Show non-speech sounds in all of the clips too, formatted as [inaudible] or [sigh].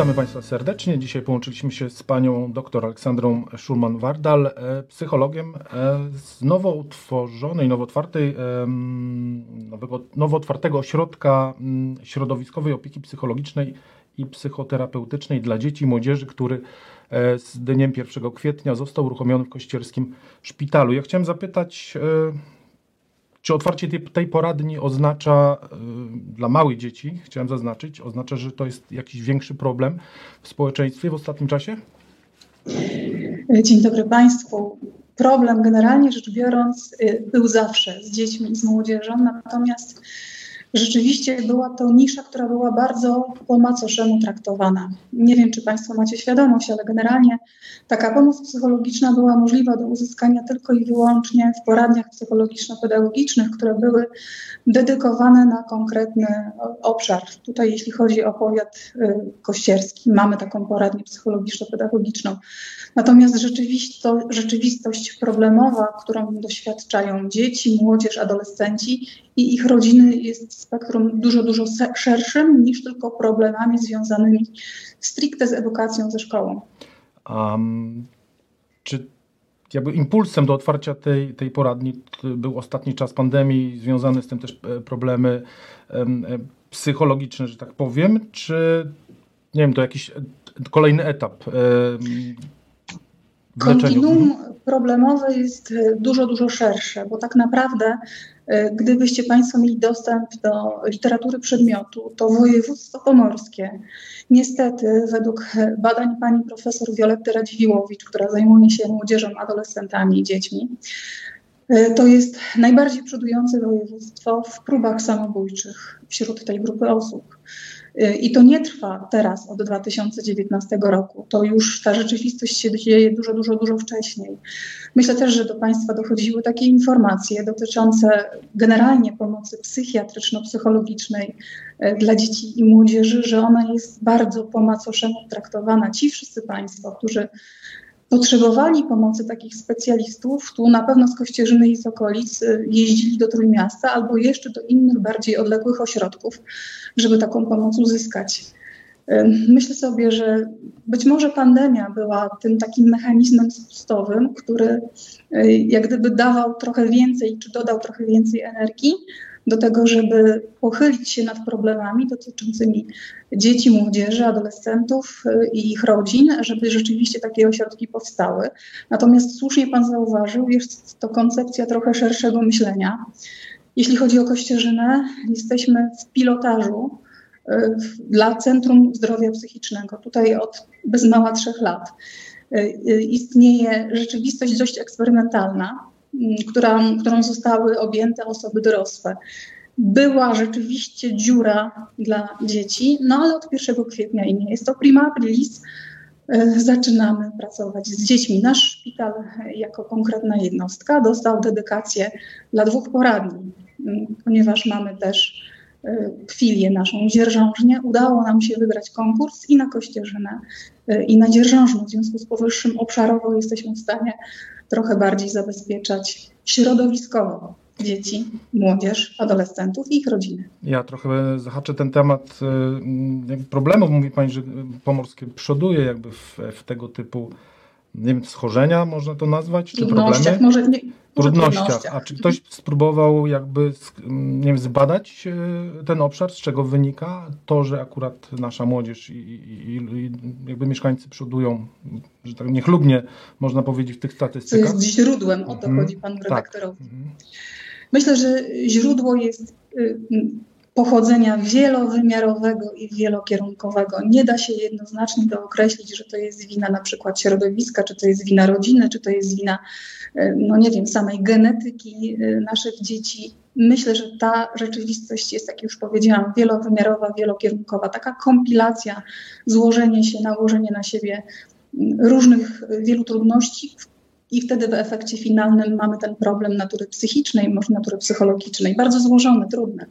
Witamy Państwa serdecznie. Dzisiaj połączyliśmy się z panią dr Aleksandrą Szulman-Wardal, e, psychologiem e, z nowo utworzonej, nowo otwartej, nowego, nowo otwartego ośrodka środowiskowej opieki psychologicznej i psychoterapeutycznej dla dzieci i młodzieży, który e, z dniem 1 kwietnia został uruchomiony w Kościerskim Szpitalu. Ja chciałem zapytać, czy otwarcie tej, tej poradni oznacza y, dla małych dzieci, chciałem zaznaczyć, oznacza, że to jest jakiś większy problem w społeczeństwie w ostatnim czasie? Dzień dobry Państwu. Problem generalnie rzecz biorąc y, był zawsze z dziećmi i z młodzieżą, natomiast rzeczywiście była to nisza, która była bardzo po macoszemu traktowana. Nie wiem, czy Państwo macie świadomość, ale generalnie taka pomoc psychologiczna była możliwa do uzyskania tylko i wyłącznie w poradniach psychologiczno-pedagogicznych, które były dedykowane na konkretny obszar. Tutaj, jeśli chodzi o powiat y, kościerski, mamy taką poradnię psychologiczno-pedagogiczną. Natomiast rzeczywistość problemowa, którą doświadczają dzieci, młodzież, adolescenci i ich rodziny jest spektrum dużo, dużo szerszym niż tylko problemami związanymi stricte z edukacją ze szkołą. Um, czy jakby impulsem do otwarcia tej, tej poradni był ostatni czas pandemii, związane z tym też e, problemy um, psychologiczne, że tak powiem, czy nie wiem, to jakiś kolejny etap um, Kontinuum problemowe jest dużo, dużo szersze, bo tak naprawdę E, gdybyście Państwo mieli dostęp do literatury przedmiotu, to województwo pomorskie, niestety według badań pani profesor Violetty Radziwiłowicz, która zajmuje się młodzieżą, adolescentami i dziećmi, e, to jest najbardziej przodujące województwo w próbach samobójczych wśród tej grupy osób. I to nie trwa teraz od 2019 roku. To już ta rzeczywistość się dzieje dużo, dużo, dużo wcześniej. Myślę też, że do Państwa dochodziły takie informacje dotyczące generalnie pomocy psychiatryczno-psychologicznej e, dla dzieci i młodzieży, że ona jest bardzo po macoszemu traktowana. Ci wszyscy Państwo, którzy potrzebowali pomocy takich specjalistów, tu na pewno z Kościerzyny i z okolic y, jeździli do Trójmiasta albo jeszcze do innych bardziej odległych ośrodków, żeby taką pomoc uzyskać. Y, myślę sobie, że być może pandemia była tym takim mechanizmem spustowym, który y, jak gdyby dawał trochę więcej, czy dodał trochę więcej energii, do tego, żeby pochylić się nad problemami dotyczącymi dzieci, młodzieży, adolescentów y, i ich rodzin, żeby rzeczywiście takie ośrodki powstały. Natomiast słusznie Pan zauważył, jest to koncepcja trochę szerszego myślenia. Jeśli chodzi o Kościerzynę, jesteśmy w pilotażu y, dla Centrum Zdrowia Psychicznego. Tutaj od bez mała trzech lat y, istnieje rzeczywistość dość eksperymentalna, która, którą zostały objęte osoby dorosłe. Była rzeczywiście dziura dla dzieci, no ale od 1 kwietnia i nie jest to prima aprilis. E, zaczynamy pracować z dziećmi. Nasz szpital, jako konkretna jednostka, dostał dedykację dla dwóch poradni, ponieważ mamy też e, filię naszą dzierżążnię. Udało nam się wygrać konkurs i na Kościerzynę, e, i na dzierżążną. W związku z powyższym obszarowo jesteśmy w stanie trochę bardziej zabezpieczać środowiskowo dzieci, młodzież, adolescentów i ich rodziny. Ja trochę zahaczę ten temat y, problemów. Mówi Pani, że Pomorskie przoduje jakby w, w tego typu nie wiem, schorzenia można to nazwać, czy problemy? Może nie, trudnościach. A czy ktoś spróbował jakby nie wiem, zbadać e, ten obszar, z czego wynika to, że akurat nasza młodzież i, i, i jakby mieszkańcy przodują, że tak niechlubnie można powiedzieć w tych statystykach? To jest źródłem, o to mm, chodzi panu tak. redaktorowi. Tak. Myślę, że źródło jest y, pochodzenia wielowymiarowego i wielokierunkowego. Nie da się jednoznacznie dookreślić, że to jest wina na przykład środowiska, czy to jest wina rodziny, czy to jest wina, e, no nie wiem, samej genetyki e, naszych dzieci. Myślę, że ta rzeczywistość jest, jak już powiedziałam, wielowymiarowa, wielokierunkowa. Taka kompilacja, złożenie się, nałożenie na siebie różnych, wielu trudności, i wtedy w efekcie finalnym mamy ten problem natury psychicznej, może natury psychologicznej, bardzo złożony, trudny.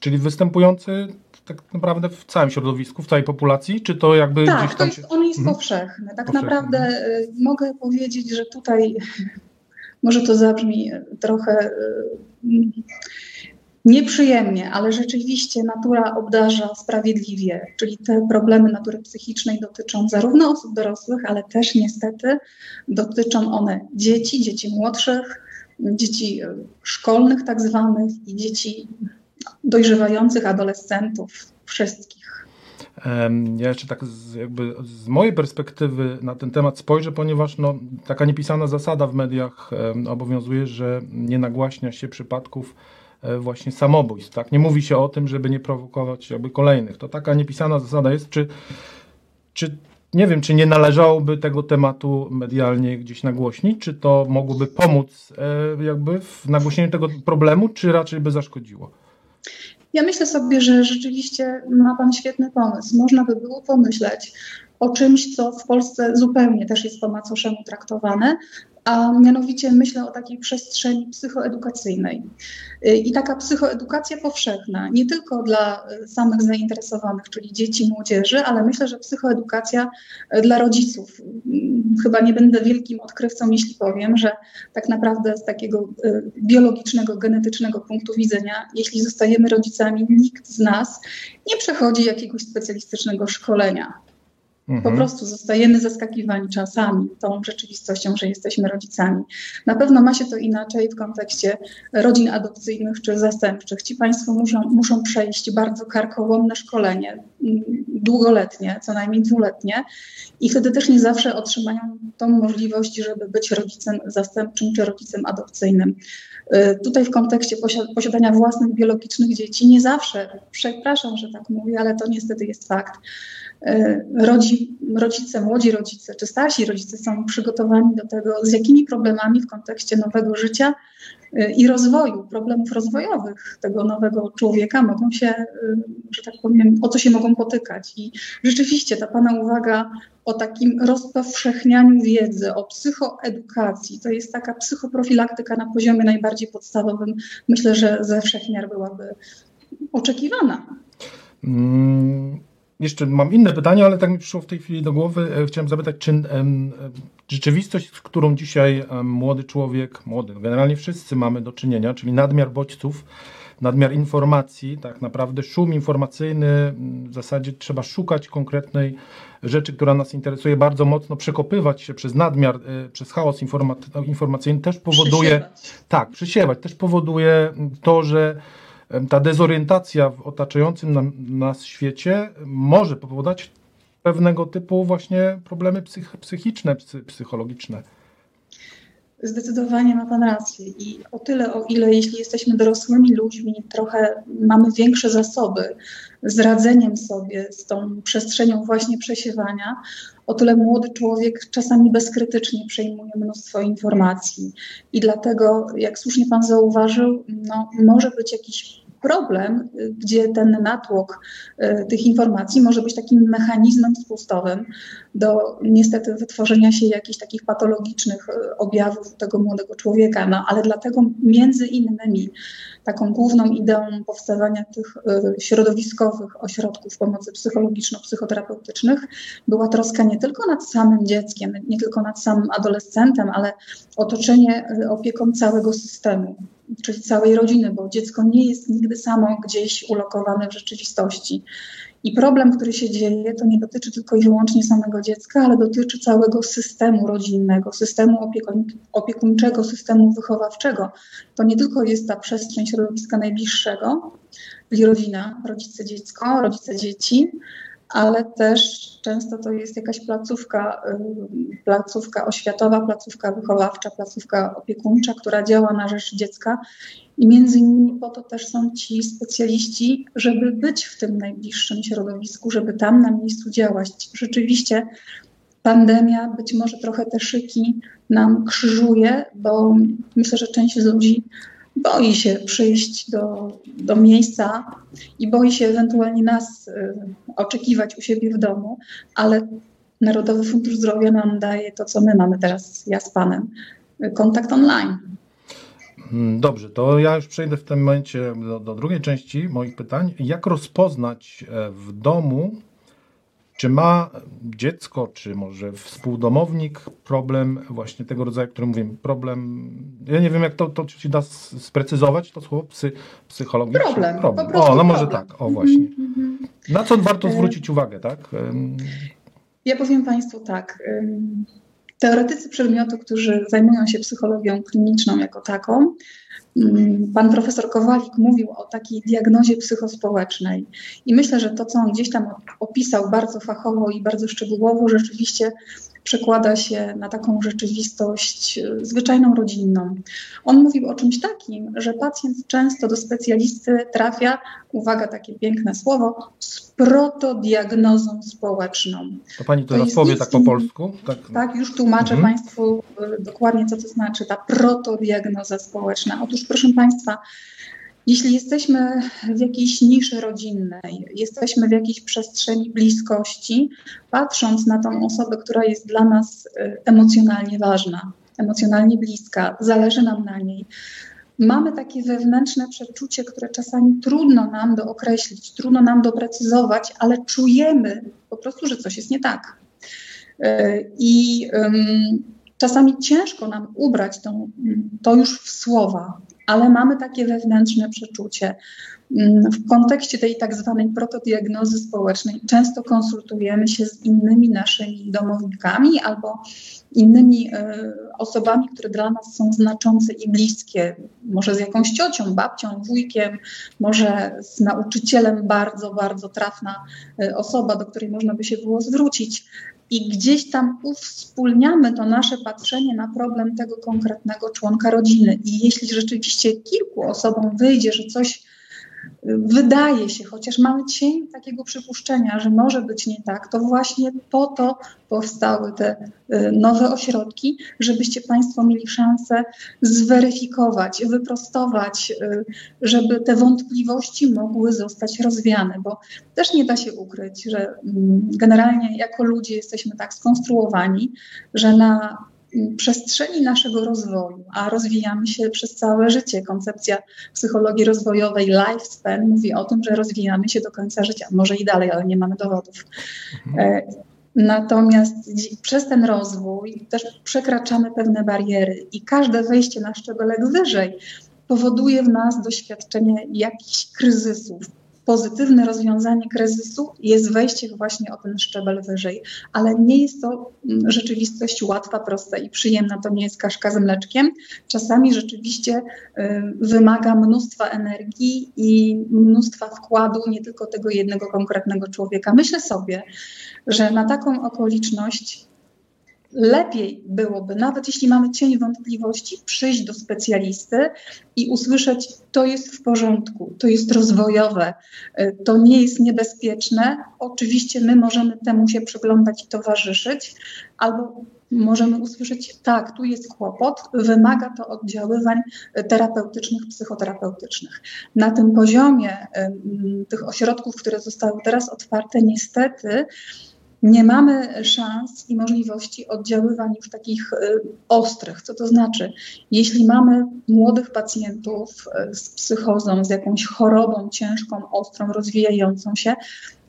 Czyli występujący tak naprawdę w całym środowisku, w całej populacji, czy to jakby tak, gdzieś tam on jest mhm. powszechny. Tak powszechny. naprawdę y, mogę powiedzieć, że tutaj [laughs] może to zabrzmi trochę y, Nieprzyjemnie, ale rzeczywiście natura obdarza sprawiedliwie, czyli te problemy natury psychicznej dotyczą zarówno osób dorosłych, ale też niestety dotyczą one dzieci, dzieci młodszych, dzieci szkolnych tak zwanych i dzieci dojrzewających adolescentów, wszystkich. Ja jeszcze tak z, jakby z mojej perspektywy na ten temat spojrzę, ponieważ no, taka niepisana zasada w mediach obowiązuje, że nie nagłaśnia się przypadków e, właśnie samobójstw. Tak? Nie mówi się o tym, żeby nie prowokować jakby kolejnych. To taka niepisana zasada jest, czy, czy nie wiem, czy nie należałoby tego tematu medialnie gdzieś nagłośnić, czy to mogłoby pomóc e, jakby w nagłośnieniu tego problemu, czy raczej by zaszkodziło? Ja myślę sobie, że rzeczywiście ma Pan świetny pomysł. Można by było pomyśleć o czymś, co w Polsce zupełnie też jest po macoszemu traktowane, a mianowicie myślę o takiej przestrzeni psychoedukacyjnej. Y, I taka psychoedukacja powszechna, nie tylko dla y, samych zainteresowanych, czyli dzieci, młodzieży, ale myślę, że psychoedukacja y, dla rodziców. Chyba nie będę wielkim odkrywcą, jeśli powiem, że tak naprawdę z takiego biologicznego, genetycznego punktu widzenia, jeśli zostajemy rodzicami, nikt z nas nie przechodzi jakiegoś specjalistycznego szkolenia Mhm. Po prostu zostajemy zaskakiwani czasami tą rzeczywistością, że jesteśmy rodzicami. Na pewno ma się to inaczej w kontekście rodzin adopcyjnych czy zastępczych. Ci Państwo muszą, muszą przejść bardzo karkołomne szkolenie, mm, długoletnie, co najmniej dwuletnie, i wtedy też nie zawsze otrzymają tą możliwość, żeby być rodzicem zastępczym czy rodzicem adopcyjnym. Y, tutaj w kontekście posiadania własnych biologicznych dzieci nie zawsze, przepraszam, że tak mówię, ale to niestety jest fakt rodzi, rodzice, młodzi rodzice czy starsi rodzice są przygotowani do tego, z jakimi problemami w kontekście nowego życia e, i rozwoju, problemów rozwojowych tego nowego człowieka mogą się, e, że tak powiem, o co się mogą potykać. I rzeczywiście ta Pana uwaga o takim rozpowszechnianiu wiedzy, o psychoedukacji, to jest taka psychoprofilaktyka na poziomie najbardziej podstawowym, myślę, że ze wszechmiar byłaby oczekiwana. Mm jeszcze mam inne pytanie, ale tak mi przyszło w tej chwili do głowy. E, chciałem zapytać, czy rzeczywistość, z którą dzisiaj młody człowiek, młody, no generalnie wszyscy mamy do czynienia, czyli nadmiar bodźców, nadmiar informacji, tak naprawdę szum informacyjny, w zasadzie trzeba szukać konkretnej rzeczy, która nas interesuje bardzo mocno, przekopywać się przez nadmiar, e, przez chaos informacyjny też powoduje, przysiewać. tak, przysiewać, też powoduje to, że ta dezorientacja w otaczającym nam, nas świecie może powodować pewnego typu właśnie problemy psych, psychiczne, psy, psychologiczne. Zdecydowanie ma Pan rację i o tyle, o ile jeśli jesteśmy dorosłymi ludźmi, trochę mamy większe zasoby z radzeniem sobie z tą przestrzenią właśnie przesiewania, o tyle młody człowiek czasami bezkrytycznie przejmuje mnóstwo informacji. I dlatego, jak słusznie Pan zauważył, no, może być jakiś problem, gdzie ten natłok y, tych informacji może być takim mechanizmem spustowym do niestety wytworzenia się jakichś takich patologicznych y, objawów tego młodego człowieka. No, ale dlatego między innymi taką główną ideą powstawania tych y, środowiskowych ośrodków pomocy psychologiczno-psychoterapeutycznych była troska nie tylko nad samym dzieckiem, nie tylko nad samym adolescentem, ale otoczenie opieką całego systemu czyli całej rodziny, bo dziecko nie jest nigdy samo gdzieś ulokowane w rzeczywistości. I problem, który się dzieje, to nie dotyczy tylko i wyłącznie samego dziecka, ale dotyczy całego systemu rodzinnego, systemu opiekuń, opiekuńczego, systemu wychowawczego. To nie tylko jest ta przestrzeń środowiska najbliższego, czyli rodzina, rodzice, dziecko, rodzice, dzieci, ale też często to jest jakaś placówka, placówka oświatowa, placówka wychowawcza, placówka opiekuńcza, która działa na rzecz dziecka. I między innymi po to też są ci specjaliści, żeby być w tym najbliższym środowisku, żeby tam na miejscu działać. Rzeczywiście pandemia być może trochę te szyki nam krzyżuje, bo myślę, że część z ludzi boi się przyjść do, do miejsca i boi się ewentualnie nas y, oczekiwać u siebie w domu, ale Narodowy Fundusz Zdrowia nam daje to, co my mamy teraz, ja z Panem, kontakt online. Hmm, dobrze, to ja już przejdę w tym momencie do, do drugiej części moich pytań. Jak rozpoznać e, w domu Czy ma dziecko, czy może współdomownik problem właśnie tego rodzaju, który mówię, problem, ja nie wiem jak to, to się da sprecyzować, to słowo psy, psychologiczne? Problem, problem. o, no może problem. tak, o właśnie. Na co warto zwrócić uwagę, tak? Ja powiem Państwu tak. Teoretycy przedmiotu, którzy zajmują się psychologią kliniczną jako taką, pan profesor Kowalik mówił o takiej diagnozie psychospołecznej. I myślę, że to, co on gdzieś tam opisał bardzo fachowo i bardzo szczegółowo, rzeczywiście przekłada się na taką rzeczywistość e, zwyczajną, rodzinną. On mówił o czymś takim, że pacjent często do specjalisty trafia, uwaga, takie piękne słowo, z protodiagnozą społeczną. To pani to teraz powie tak po polsku? Tak, tak już tłumaczę mhm. Państwu e, dokładnie, co to znaczy ta protodiagnoza społeczna. Otóż, proszę Państwa, jeśli jesteśmy w jakiejś niszy rodzinnej, jesteśmy w jakiejś przestrzeni bliskości, patrząc na tą osobę, która jest dla nas y, emocjonalnie ważna, emocjonalnie bliska, zależy nam na niej, mamy takie wewnętrzne przeczucie, które czasami trudno nam dookreślić, trudno nam doprecyzować, ale czujemy po prostu, że coś jest nie tak. Y, I czasami ciężko nam ubrać to, to już w słowa, ale mamy takie wewnętrzne przeczucie. Mm, w kontekście tej tak zwanej protodiagnozy społecznej często konsultujemy się z innymi naszymi domownikami albo innymi e, osobami, które dla nas są znaczące i bliskie, może z jakąś ciocią, babcią, wujkiem, może z nauczycielem, bardzo, bardzo trafna e, osoba, do której można by się było zwrócić i gdzieś tam uwspólniamy to nasze patrzenie na problem tego konkretnego członka rodziny. I jeśli rzeczywiście kilku osobom wyjdzie, że coś wydaje się, chociaż mamy cień takiego przypuszczenia, że może być nie tak, to właśnie po to powstały te y, nowe ośrodki, żebyście Państwo mieli szansę zweryfikować, wyprostować, y, żeby te wątpliwości mogły zostać rozwiane, bo też nie da się ukryć, że mm, generalnie jako ludzie jesteśmy tak skonstruowani, że na przestrzeni naszego rozwoju, a rozwijamy się przez całe życie. Koncepcja psychologii rozwojowej lifespan mówi o tym, że rozwijamy się do końca życia, może i dalej, ale nie mamy dowodów. Mhm. E, natomiast przez ten rozwój też przekraczamy pewne bariery i każde wejście na szczebelek wyżej powoduje w nas doświadczenie jakichś kryzysów, pozytywne rozwiązanie kryzysu jest wejście właśnie o ten szczebel wyżej, ale nie jest to mm, rzeczywistość łatwa, prosta i przyjemna, to nie jest kaszka z mleczkiem. Czasami rzeczywiście y, wymaga mnóstwa energii i mnóstwa wkładu nie tylko tego jednego konkretnego człowieka. Myślę sobie, że na taką okoliczność lepiej byłoby, nawet jeśli mamy cień wątpliwości, przyjść do specjalisty i usłyszeć, to jest w porządku, to jest rozwojowe, y, to nie jest niebezpieczne. Oczywiście my możemy temu się przyglądać i towarzyszyć, albo możemy usłyszeć, tak, tu jest kłopot, wymaga to oddziaływań terapeutycznych, psychoterapeutycznych. Na tym poziomie y, tych ośrodków, które zostały teraz otwarte, niestety, nie mamy szans i możliwości oddziaływań już takich y, ostrych. Co to znaczy? Jeśli mamy młodych pacjentów y, z psychozą, z jakąś chorobą ciężką, ostrą, rozwijającą się,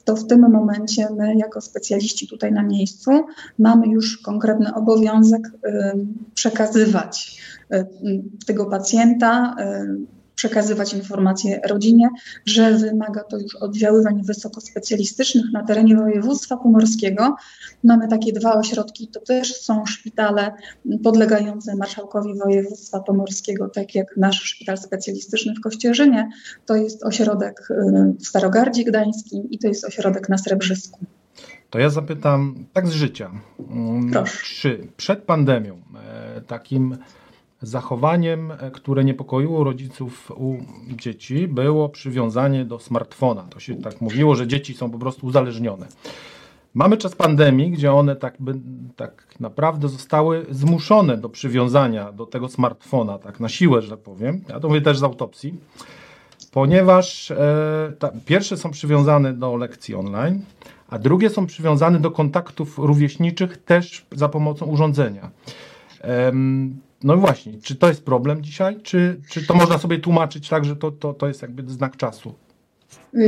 to w tym momencie my, jako specjaliści tutaj na miejscu, mamy już konkretny obowiązek y, przekazywać tego pacjenta przekazywać informacje rodzinie, że wymaga to już oddziaływań wysokospecjalistycznych na terenie województwa pomorskiego. Mamy takie dwa ośrodki, to też są szpitale podlegające marszałkowi województwa pomorskiego, tak jak nasz szpital specjalistyczny w Kościerzynie. To jest ośrodek y, w Starogardzie Gdańskim i to jest ośrodek na Srebrzysku. To ja zapytam tak z życia. Mm, Proszę. Czy przed pandemią e, takim Zachowaniem, e, które niepokoiło rodziców u dzieci, było przywiązanie do smartfona. To się tak mówiło, że dzieci są po prostu uzależnione. Mamy czas pandemii, gdzie one tak, by, tak naprawdę zostały zmuszone do przywiązania do tego smartfona, tak na siłę, że tak powiem. Ja to mówię też z autopsji, ponieważ e, ta, pierwsze są przywiązane do lekcji online, a drugie są przywiązane do kontaktów rówieśniczych też za pomocą urządzenia. No właśnie, czy to jest problem dzisiaj, czy, czy to można sobie tłumaczyć tak, że to, to, to jest jakby znak czasu?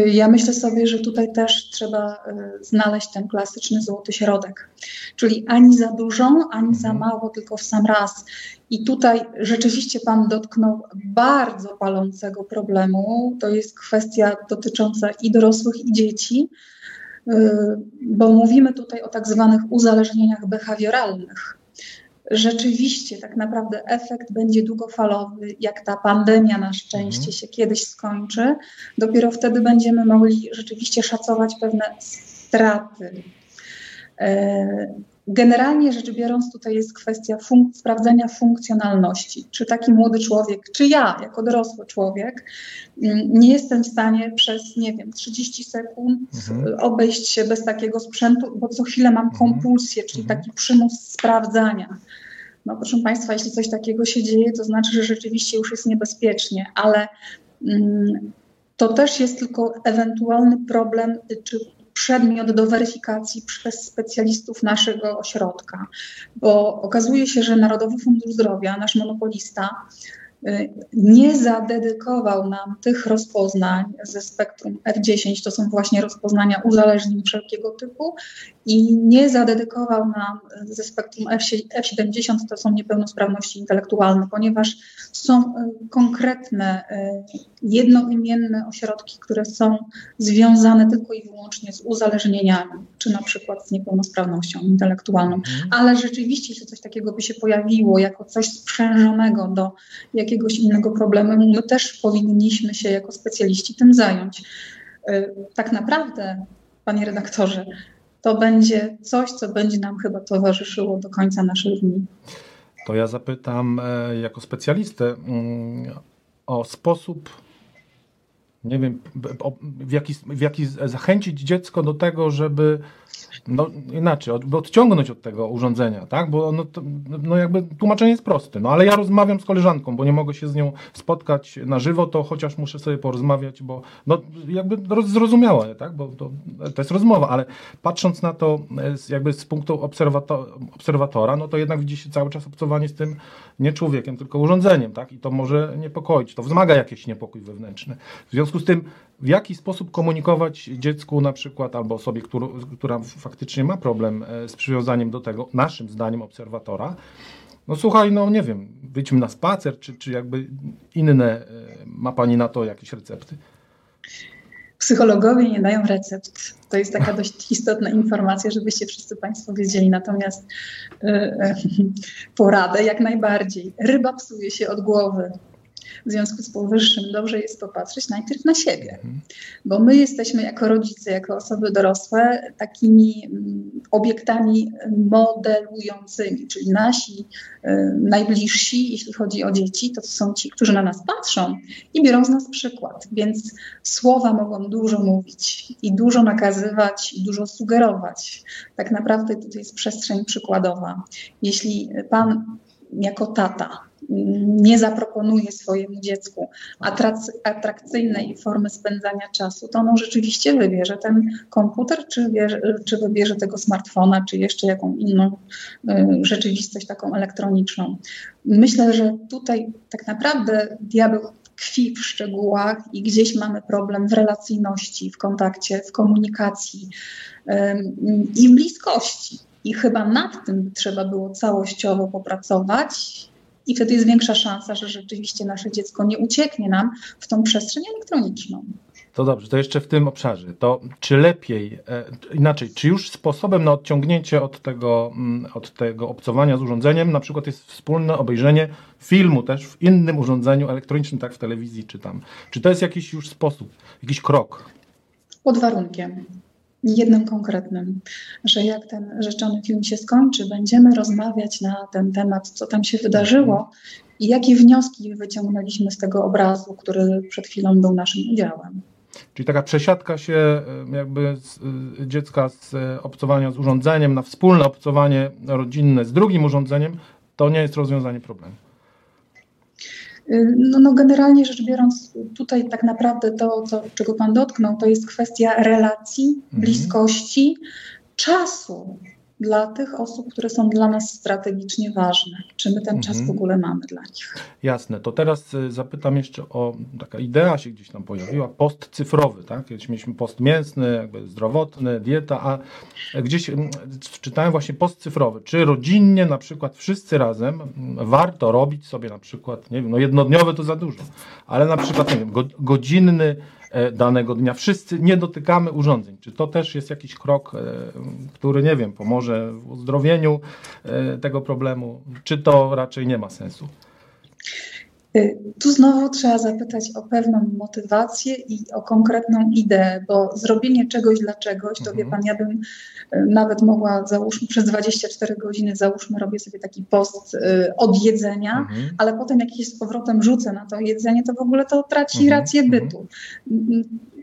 Ja myślę sobie, że tutaj też trzeba y, znaleźć ten klasyczny złoty środek, czyli ani za dużo, ani za mhm. mało, tylko w sam raz. I tutaj rzeczywiście Pan dotknął bardzo palącego problemu. To jest kwestia dotycząca i dorosłych, i dzieci, y, bo mówimy tutaj o tak zwanych uzależnieniach behawioralnych rzeczywiście tak naprawdę efekt będzie długofalowy, jak ta pandemia na szczęście mhm. się kiedyś skończy, dopiero wtedy będziemy mogli rzeczywiście szacować pewne straty. Generalnie rzecz biorąc, tutaj jest kwestia funk sprawdzenia funkcjonalności. Czy taki młody człowiek, czy ja, jako dorosły człowiek, mm, nie jestem w stanie przez, nie wiem, 30 sekund mhm. obejść się bez takiego sprzętu, bo co chwilę mam mhm. kompulsję, czyli mhm. taki przymus sprawdzania. No proszę Państwa, jeśli coś takiego się dzieje, to znaczy, że rzeczywiście już jest niebezpiecznie, ale mm, to też jest tylko ewentualny problem czy przedmiot do weryfikacji przez specjalistów naszego ośrodka, bo okazuje się, że Narodowy Fundusz Zdrowia, nasz monopolista, nie zadedykował nam tych rozpoznań ze spektrum F10, to są właśnie rozpoznania uzależnień wszelkiego typu, i nie zadedykował nam ze spektrum F70, to są niepełnosprawności intelektualne, ponieważ są y, konkretne, y, jednoimienne ośrodki, które są związane tylko i wyłącznie z uzależnieniami, czy na przykład z niepełnosprawnością intelektualną. Mhm. Ale rzeczywiście, jeśli coś takiego by się pojawiło jako coś sprzężonego do jakiegoś jakiegoś innego problemu, my też powinniśmy się jako specjaliści tym zająć. Y, tak naprawdę, panie redaktorze, to będzie coś, co będzie nam chyba towarzyszyło do końca naszych dni. To ja zapytam e, jako specjalistę mm, o sposób, nie wiem, w jaki, w jaki zachęcić dziecko do tego, żeby no inaczej, od, odciągnąć od tego urządzenia, tak? Bo no, to, no jakby tłumaczenie jest proste, no ale ja rozmawiam z koleżanką, bo nie mogę się z nią spotkać na żywo, to chociaż muszę sobie porozmawiać, bo no jakby zrozumiała, tak? Bo to, to jest rozmowa, ale patrząc na to z, jakby z punktu obserwato obserwatora, no to jednak widzi się cały czas obcowanie z tym nie człowiekiem, tylko urządzeniem, tak? I to może niepokoić, to wzmaga jakiś niepokój wewnętrzny. W związku z tym w jaki sposób komunikować dziecku na przykład albo osobie, która faktycznie ma problem e, z przywiązaniem do tego, naszym zdaniem obserwatora, no słuchaj, no nie wiem, wyjdźmy na spacer, czy, czy jakby inne, e, ma Pani na to jakieś recepty? Psychologowie nie dają recept. To jest taka dość [laughs] istotna informacja, żebyście wszyscy Państwo wiedzieli. Natomiast yy, poradę jak najbardziej. Ryba psuje się od głowy. W związku z powyższym dobrze jest popatrzeć najpierw na siebie, mhm. bo my jesteśmy jako rodzice, jako osoby dorosłe takimi mm, obiektami modelującymi, czyli nasi y, najbliżsi, jeśli chodzi o dzieci, to są ci, którzy na nas patrzą i biorą z nas przykład. Więc słowa mogą dużo mówić i dużo nakazywać, i dużo sugerować. Tak naprawdę tutaj jest przestrzeń przykładowa. Jeśli pan jako tata nie zaproponuje swojemu dziecku atrakcyjnej formy spędzania czasu, to ono rzeczywiście wybierze ten komputer, czy, czy wybierze tego smartfona, czy jeszcze jaką inną y, rzeczywistość taką elektroniczną. Myślę, że tutaj tak naprawdę diabeł tkwi w szczegółach i gdzieś mamy problem w relacyjności, w kontakcie, w komunikacji i w bliskości. I chyba nad tym trzeba było całościowo popracować i wtedy jest większa szansa, że rzeczywiście nasze dziecko nie ucieknie nam w tą przestrzeń elektroniczną. To dobrze, to jeszcze w tym obszarze. To czy lepiej, e, inaczej, czy już sposobem na odciągnięcie od tego, mm, od tego obcowania z urządzeniem, na przykład jest wspólne obejrzenie filmu też w innym urządzeniu elektronicznym, tak w telewizji czy tam. Czy to jest jakiś już sposób, jakiś krok? Pod warunkiem jednym konkretnym, że jak ten rzeczony film się skończy, będziemy rozmawiać na ten temat, co tam się wydarzyło i jakie wnioski wyciągnęliśmy z tego obrazu, który przed chwilą był naszym udziałem. Czyli taka przesiadka się jakby z, y, dziecka z y, obcowania z urządzeniem na wspólne obcowanie rodzinne z drugim urządzeniem, to nie jest rozwiązanie problemu. No, no generalnie rzecz biorąc, tutaj tak naprawdę to, to, czego Pan dotknął, to jest kwestia relacji, mhm. bliskości, czasu. Dla tych osób, które są dla nas strategicznie ważne. Czy my ten mhm. czas w ogóle mamy dla nich? Jasne. To teraz y, zapytam jeszcze o, taka idea się gdzieś tam pojawiła, post cyfrowy, tak? Kiedyś mieliśmy post mięsny, jakby zdrowotny, dieta, a gdzieś mm, czytałem właśnie post cyfrowy. Czy rodzinnie na przykład wszyscy razem mm, warto robić sobie na przykład, nie wiem, no jednodniowy to za dużo, ale na przykład, nie wiem, godzinny danego dnia. Wszyscy nie dotykamy urządzeń. Czy to też jest jakiś krok, e, który, nie wiem, pomoże w uzdrowieniu e, tego problemu, czy to raczej nie ma sensu? Y, tu znowu trzeba zapytać o pewną motywację i o konkretną ideę, bo zrobienie czegoś dla czegoś, to mhm. wie pan, ja bym y, nawet mogła, załóżmy, przez 24 godziny, załóżmy, robię sobie taki post y, od jedzenia, mhm. ale potem jak się z powrotem rzucę na to jedzenie, to w ogóle to traci mhm. rację mhm. bytu.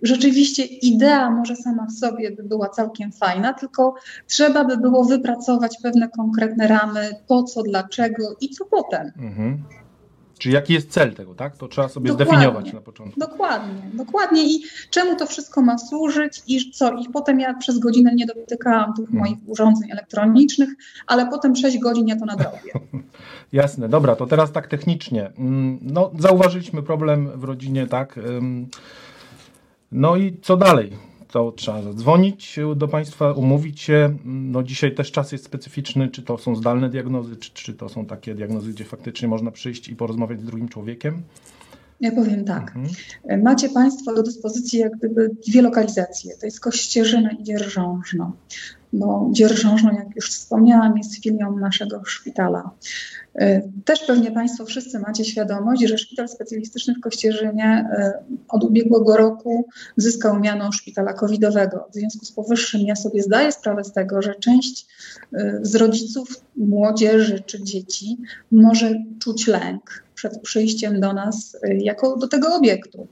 Rzeczywiście idea może sama w sobie by była całkiem fajna, tylko trzeba by było wypracować pewne konkretne ramy, po co, dlaczego i co potem. Mhm. Czyli jaki jest cel tego, tak? To trzeba sobie dokładnie, zdefiniować na początku. Dokładnie, dokładnie. I czemu to wszystko ma służyć i co? I potem ja przez godzinę nie dotykałam tych hmm. moich urządzeń elektronicznych, ale potem 6 godzin ja to nadrobię. [laughs] Jasne, dobra, to teraz tak technicznie. Mm, no, zauważyliśmy problem w rodzinie, tak? No i co dalej? To trzeba zadzwonić do Państwa, umówić się. No dzisiaj też czas jest specyficzny, czy to są zdalne diagnozy, czy, czy to są takie diagnozy, gdzie faktycznie można przyjść i porozmawiać z drugim człowiekiem. Ja powiem tak. Mhm. Macie Państwo do dyspozycji jak gdyby dwie lokalizacje. To jest Kościerzyna i Dzierżążno. Bo Dzierżążno, jak już wspomniałam, jest filią naszego szpitala. E, też pewnie Państwo wszyscy macie świadomość, że szpital specjalistyczny w Kościerzynie e, od ubiegłego roku zyskał miano szpitala covidowego. W związku z powyższym ja sobie zdaję sprawę z tego, że część e, z rodziców, młodzieży czy dzieci może czuć lęk przed przyjściem do nas jako do tego obiektu.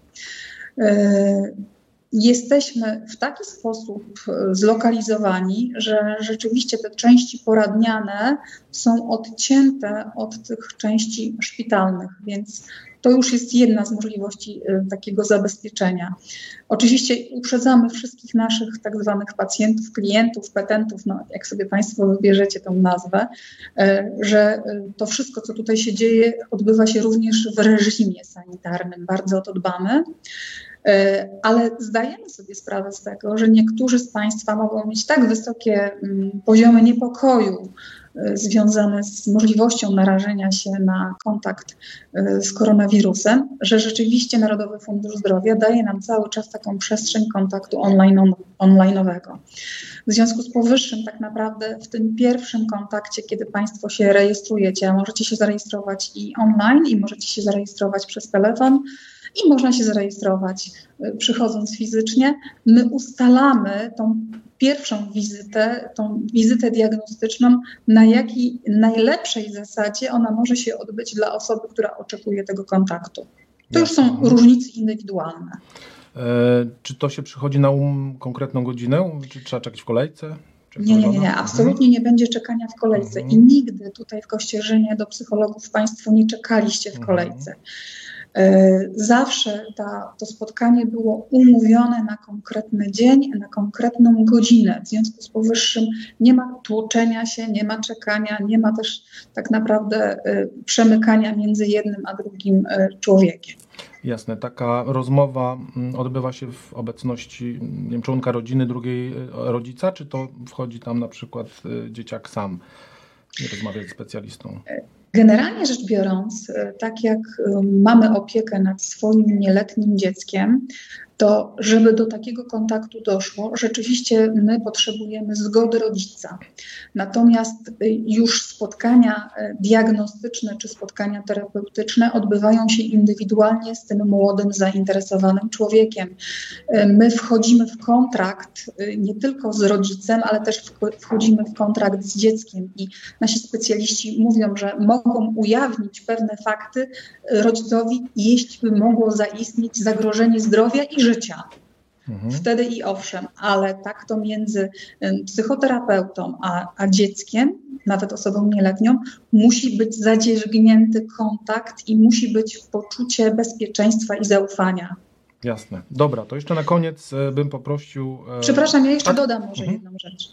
Jesteśmy w taki sposób e, zlokalizowani, że rzeczywiście te części poradniane są odcięte od tych części szpitalnych, więc to już jest jedna z możliwości e, takiego zabezpieczenia. Oczywiście uprzedzamy wszystkich naszych tak zwanych pacjentów, klientów, petentów, no jak sobie Państwo wybierzecie tą nazwę, e, że to wszystko, co tutaj się dzieje, odbywa się również w reżimie sanitarnym. Bardzo o to dbamy. Ale zdajemy sobie sprawę z tego, że niektórzy z Państwa mogą mieć tak wysokie mm, poziomy niepokoju związane z możliwością narażenia się na kontakt e, z koronawirusem, że rzeczywiście Narodowy Fundusz Zdrowia daje nam cały czas taką przestrzeń kontaktu online, online'owego. W związku z powyższym, tak naprawdę w tym pierwszym kontakcie, kiedy Państwo się rejestrujecie, możecie się zarejestrować i online, i możecie się zarejestrować przez telefon, i można się zarejestrować y, przychodząc fizycznie. My ustalamy tą pierwszą wizytę, tą wizytę diagnostyczną, na jakiej najlepszej zasadzie ona może się odbyć dla osoby, która oczekuje tego kontaktu. To już są różnice indywidualne. E, czy to się przychodzi na um, konkretną godzinę? Czy trzeba czekać w kolejce? Nie, nie, nie, nie, absolutnie nie będzie czekania w kolejce. Mhm. I nigdy tutaj w Kościerzynie do psychologów Państwo nie czekaliście w mhm. kolejce. E, zawsze ta, to spotkanie było umówione na konkretny dzień, na konkretną godzinę. W związku z powyższym nie ma tłoczenia się, nie ma czekania, nie ma też tak naprawdę e, przemykania między jednym a drugim e, człowiekiem. Jasne, taka rozmowa mm, odbywa się w obecności nie wiem, członka rodziny, drugiej rodzica, czy to wchodzi tam na przykład dzieciak sam, nie rozmawia z specjalistą? Generalnie rzecz biorąc, e, tak jak e, mamy opiekę nad swoim nieletnim dzieckiem, to żeby do takiego kontaktu doszło, rzeczywiście my potrzebujemy zgody rodzica. Natomiast y, już spotkania y, diagnostyczne czy spotkania terapeutyczne odbywają się indywidualnie z tym młodym, zainteresowanym człowiekiem. Y, my wchodzimy w kontrakt nie tylko z rodzicem, ale też wchodzimy w kontrakt z dzieckiem i nasi specjaliści mówią, że mogą ujawnić pewne fakty rodzicowi, jeśli by mogło zaistnieć zagrożenie zdrowia i życia. Mhm. Wtedy i owszem, ale tak to między psychoterapeutą a, a dzieckiem, nawet osobą nieletnią, musi być zadzierzgnięty kontakt i musi być poczucie bezpieczeństwa i zaufania. Jasne. Dobra, to jeszcze na koniec e, bym poprosił. E, Przepraszam, ja jeszcze A... dodam może mhm. jedną rzecz.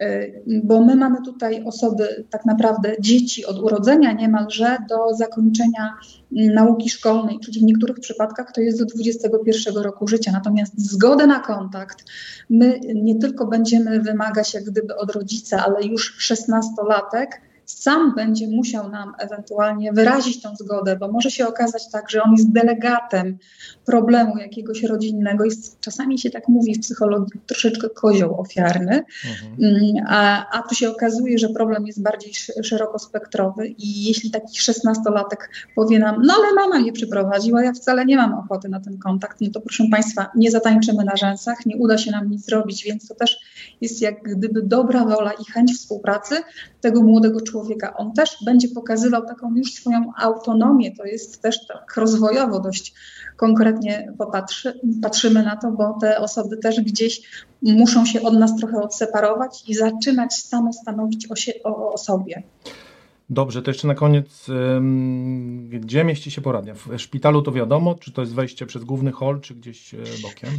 E, bo my mamy tutaj osoby, tak naprawdę dzieci od urodzenia niemalże do zakończenia mm, nauki szkolnej, czyli w niektórych przypadkach to jest do 21 roku życia. Natomiast zgodę na kontakt my nie tylko będziemy wymagać jak gdyby od rodzica, ale już 16-latek sam będzie musiał nam ewentualnie wyrazić tą zgodę, bo może się okazać tak, że on jest delegatem problemu jakiegoś rodzinnego. Jest, czasami się tak mówi w psychologii troszeczkę kozioł ofiarny, mhm. Mm, a, a tu się okazuje, że problem jest bardziej szerokospektrowy i jeśli taki szesnastolatek powie nam, no ale mama mnie przyprowadziła, ja wcale nie mam ochoty na ten kontakt, no to proszę Państwa, nie zatańczymy na rzęsach, nie uda się nam nic zrobić, więc to też jest jak gdyby dobra wola i chęć współpracy tego młodego człowieka. On też będzie pokazywał taką już swoją autonomię, to jest też tak rozwojowo dość konkretnie popatrzy, patrzymy na to, bo te osoby też gdzieś muszą się od nas trochę odseparować i zaczynać same stanowić o, się, o, o sobie. Dobrze, to jeszcze na koniec, gdzie mieści się poradnia? W szpitalu to wiadomo, czy to jest wejście przez główny hol, czy gdzieś e, bokiem?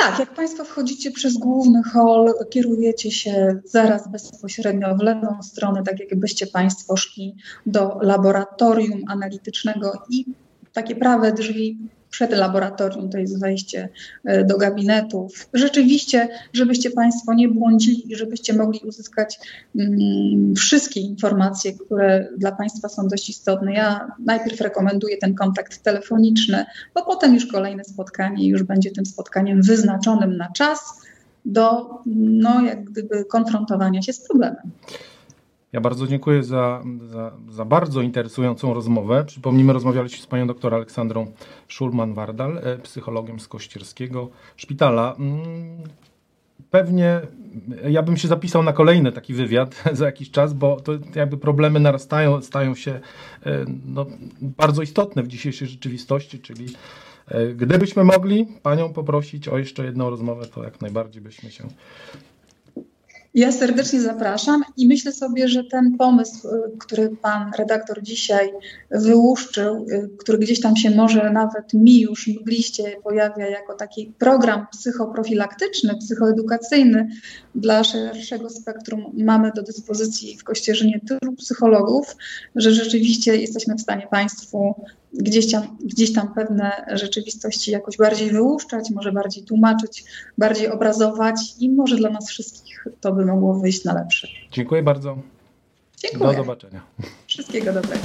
Tak, jak Państwo wchodzicie przez główny hol, kierujecie się zaraz bezpośrednio w lewą stronę, tak jakbyście Państwo szli do laboratorium analitycznego i takie prawe drzwi przed laboratorium to jest wejście e, do gabinetów. Rzeczywiście, żebyście Państwo nie błądzili i żebyście mogli uzyskać mm, wszystkie informacje, które dla Państwa są dość istotne. Ja najpierw rekomenduję ten kontakt telefoniczny, bo potem już kolejne spotkanie już będzie tym spotkaniem wyznaczonym na czas do no, jak gdyby konfrontowania się z problemem. Ja bardzo dziękuję za, za, za, bardzo interesującą rozmowę. Przypomnijmy, rozmawialiśmy z panią doktor Aleksandrą Szulman-Wardal, e, psychologiem z Kościerskiego Szpitala. Mm, pewnie ja bym się zapisał na kolejny taki wywiad [laughs] za jakiś czas, bo to jakby problemy narastają, stają się e, no, bardzo istotne w dzisiejszej rzeczywistości, czyli e, gdybyśmy mogli panią poprosić o jeszcze jedną rozmowę, to jak najbardziej byśmy się ja serdecznie zapraszam i myślę sobie, że ten pomysł, y, który pan redaktor dzisiaj wyłuszczył, y, który gdzieś tam się może nawet mi już mgliście pojawia jako taki program psychoprofilaktyczny, psychoedukacyjny dla szerszego spektrum mamy do dyspozycji w Kościerzynie tylu psychologów, że rzeczywiście jesteśmy w stanie Państwu gdzieś tam, gdzieś tam pewne rzeczywistości jakoś bardziej wyłuszczać, może bardziej tłumaczyć, bardziej obrazować i może dla nas wszystkich to by mogło wyjść na lepsze. Dziękuję bardzo. Dziękuję. Do zobaczenia. Wszystkiego dobrego.